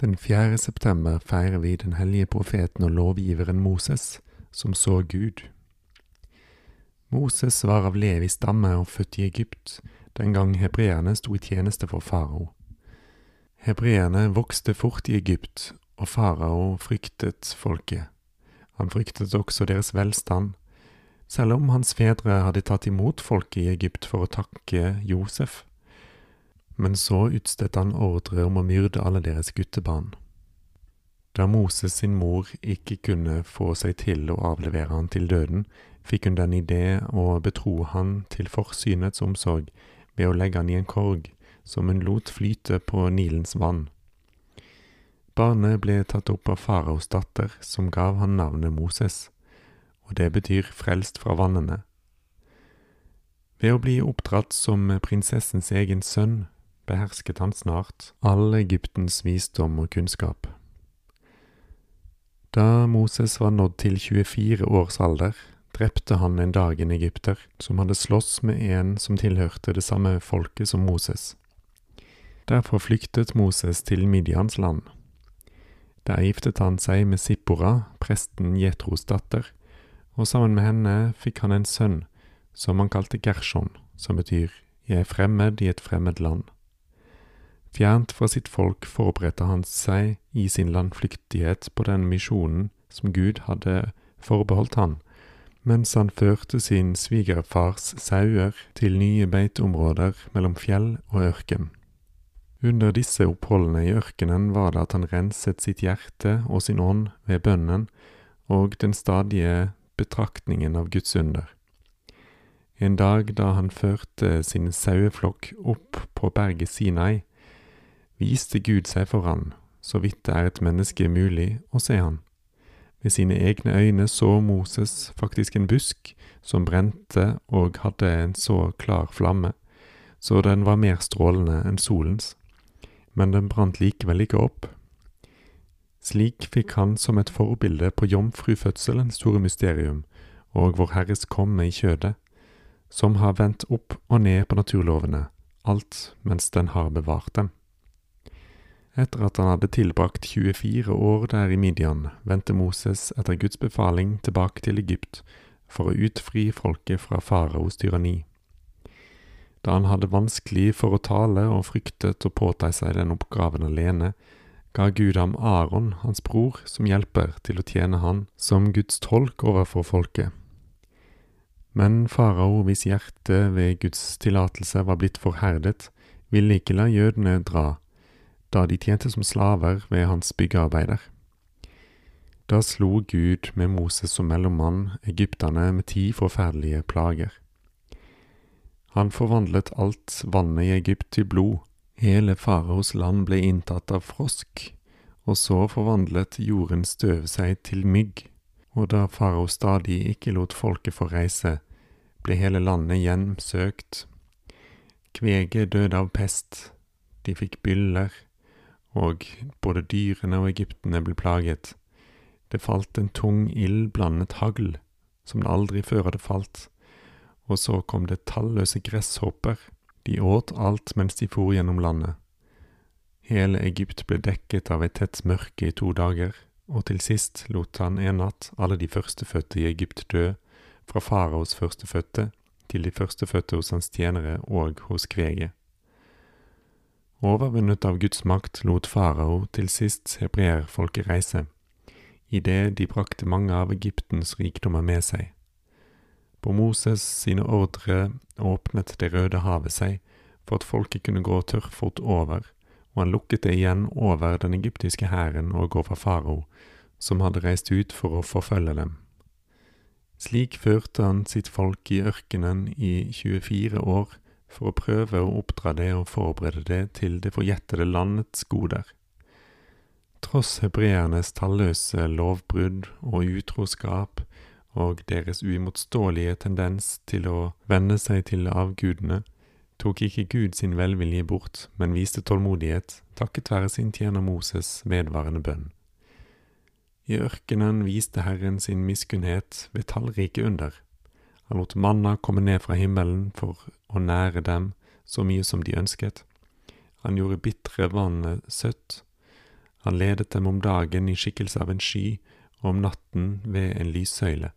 Den 4. september feirer vi den hellige profeten og lovgiveren Moses, som så Gud. Moses var av Levis stamme og født i Egypt, den gang hebreerne sto i tjeneste for farao. Hebreerne vokste fort i Egypt, og farao fryktet folket. Han fryktet også deres velstand, selv om hans fedre hadde tatt imot folket i Egypt for å takke Josef. Men så utstedte han ordre om å myrde alle deres guttebarn. Da Moses sin mor ikke kunne få seg til å avlevere han til døden, fikk hun den idé å betro han til forsynets omsorg ved å legge han i en korg som hun lot flyte på Nilens vann. Barnet ble tatt opp av faraos datter, som gav han navnet Moses, og det betyr frelst fra vannene. Ved å bli oppdratt som prinsessens egen sønn behersket han snart all Egyptens visdom og kunnskap. Da Moses var nådd til 24 års alder, drepte han en dag en egypter som hadde slåss med en som tilhørte det samme folket som Moses. Derfor flyktet Moses til Midians land. Der giftet han seg med Sippora, presten Jetros datter, og sammen med henne fikk han en sønn som han kalte Gershon, som betyr jeg er fremmed i et fremmed land. Fjernt fra sitt folk forberedte han seg i sin landflyktighet på den misjonen som Gud hadde forbeholdt han, mens han førte sin svigerfars sauer til nye beiteområder mellom fjell og ørken. Under disse oppholdene i ørkenen var det at han renset sitt hjerte og sin ånd ved bønnen og den stadige betraktningen av Guds under. En dag da han førte sin saueflokk opp på berget Sinai, viste Gud seg for han, så vidt det er et menneske mulig å se han. Med sine egne øyne så Moses faktisk en busk som brente og hadde en så klar flamme, så den var mer strålende enn solens, men den brant likevel ikke opp. Slik fikk han som et forbilde på jomfrufødselens store mysterium og Vår Herres komme i kjødet, som har vendt opp og ned på naturlovene, alt mens den har bevart dem. Etter at han hadde tilbrakt 24 år der i Midian, vendte Moses etter Guds befaling tilbake til Egypt for å utfri folket fra faraos tyranni. Da han hadde vanskelig for å tale og fryktet å påta seg den oppgaven alene, ga Gud ham Aron, hans bror, som hjelper til å tjene han som Guds tolk overfor folket. Men farao, hvis hjerte ved Guds tillatelse var blitt forherdet, ville ikke la jødene dra, da de tjente som slaver ved hans byggearbeider. Da slo Gud med Moses som mellommann egypterne med ti forferdelige plager. Han forvandlet alt vannet i Egypt til blod, hele faraos land ble inntatt av frosk, og så forvandlet jordens støv seg til mygg, og da farao stadig ikke lot folket få reise, ble hele landet hjemsøkt. Kveget døde av pest, de fikk byller, og både dyrene og egyptene ble plaget. Det falt en tung ild blandet hagl, som det aldri før hadde falt, og så kom det talløse gresshopper, de åt alt mens de for gjennom landet. Hele Egypt ble dekket av et tett mørke i to dager, og til sist lot han en natt alle de førstefødte i Egypt dø, fra faraos førstefødte til de førstefødte hos hans tjenere og hos kveget. Overvunnet av Guds makt lot farao til sist hebreerfolket reise, idet de brakte mange av Egyptens rikdommer med seg. På Moses sine ordre åpnet Det røde havet seg for at folket kunne gå tørrfot over, og han lukket det igjen over den egyptiske hæren og over farao, som hadde reist ut for å forfølge dem. Slik førte han sitt folk i ørkenen i 24 år for å prøve å oppdra det og forberede det til det forjettede landets goder. Tross hebreernes talløse lovbrudd og utroskap og deres uimotståelige tendens til å venne seg til avgudene, tok ikke Gud sin velvilje bort, men viste tålmodighet takket være sin tjener Moses' vedvarende bønn. I ørkenen viste Herren sin miskunnhet ved tallrike under. Han lot manna komme ned fra himmelen for å nære dem så mye som de ønsket. Han gjorde bitre vannet søtt. Han ledet dem om dagen i skikkelse av en sky, og om natten ved en lyssøyle.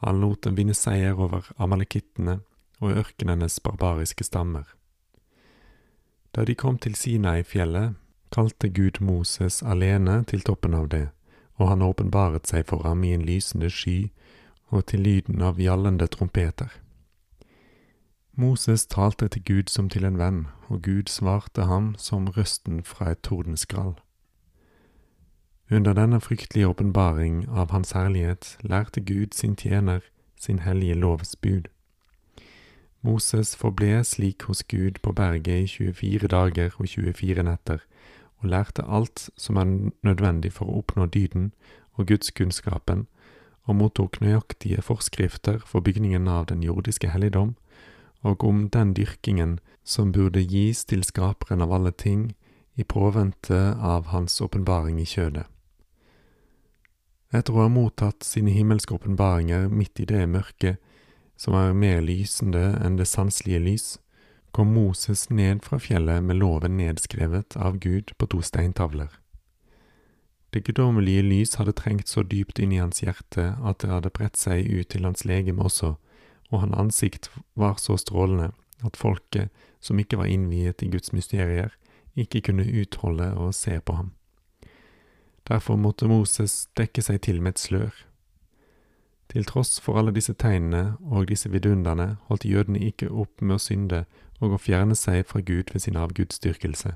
Han lot dem vinne seier over amalekittene og ørkenenes barbariske stammer. Da de kom til Sinai-fjellet, kalte Gud Moses alene til toppen av det, og han åpenbaret seg for ham i en lysende sky og til lyden av gjallende trompeter. Moses talte til Gud som til en venn, og Gud svarte ham som røsten fra et tordenskrall. Under denne fryktelige åpenbaring av Hans herlighet lærte Gud sin tjener sin hellige lovs bud. Moses forble slik hos Gud på berget i 24 dager og 24 netter, og lærte alt som er nødvendig for å oppnå dyden og gudskunnskapen, og mottok nøyaktige forskrifter for bygningen av den jordiske helligdom, og om den dyrkingen som burde gis til skaperen av alle ting, i påvente av hans åpenbaring i kjødet. Etter å ha mottatt sine himmelske åpenbaringer midt i det mørket, som er mer lysende enn det sanselige lys, kom Moses ned fra fjellet med loven nedskrevet av Gud på to steintavler. Det guddommelige lys hadde trengt så dypt inn i hans hjerte at det hadde bredt seg ut til hans legeme også, og hans ansikt var så strålende at folket, som ikke var innviet i Guds mysterier, ikke kunne utholde å se på ham. Derfor måtte Moses dekke seg til med et slør. Til tross for alle disse tegnene og disse vidunderne holdt jødene ikke opp med å synde og å fjerne seg fra Gud ved sin avgudsdyrkelse.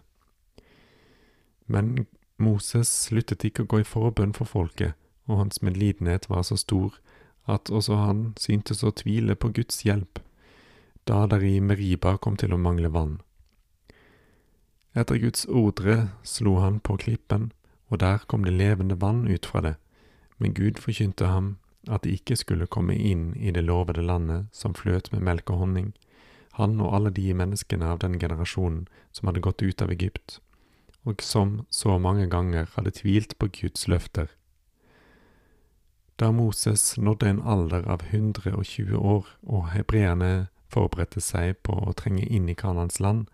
Men Moses sluttet ikke å gå i forbønn for folket, og hans medlidenhet var så stor at også han syntes å tvile på Guds hjelp, da der i Meriba kom til å mangle vann. Etter Guds ordre slo han på klippen, og der kom det levende vann ut fra det, men Gud forkynte ham at de ikke skulle komme inn i det lovede landet som fløt med melk og honning, han og alle de menneskene av den generasjonen som hadde gått ut av Egypt, og som så mange ganger hadde tvilt på Guds løfter. Da Moses nådde en alder av 120 år og hebreerne forberedte seg på å trenge inn i Kanans land,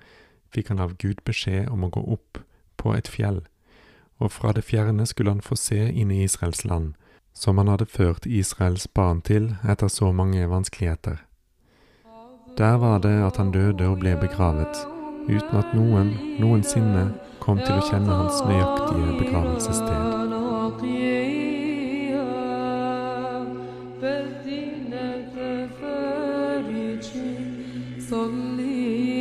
fikk han av Gud beskjed om å gå opp på et fjell, og fra det fjerne skulle han få se inn i Israels land, som han hadde ført Israels barn til etter så mange vanskeligheter. Der var det at han døde og ble begravet, uten at noen noensinne kom durch ein kjenne Merk, die begravelsessted. صلي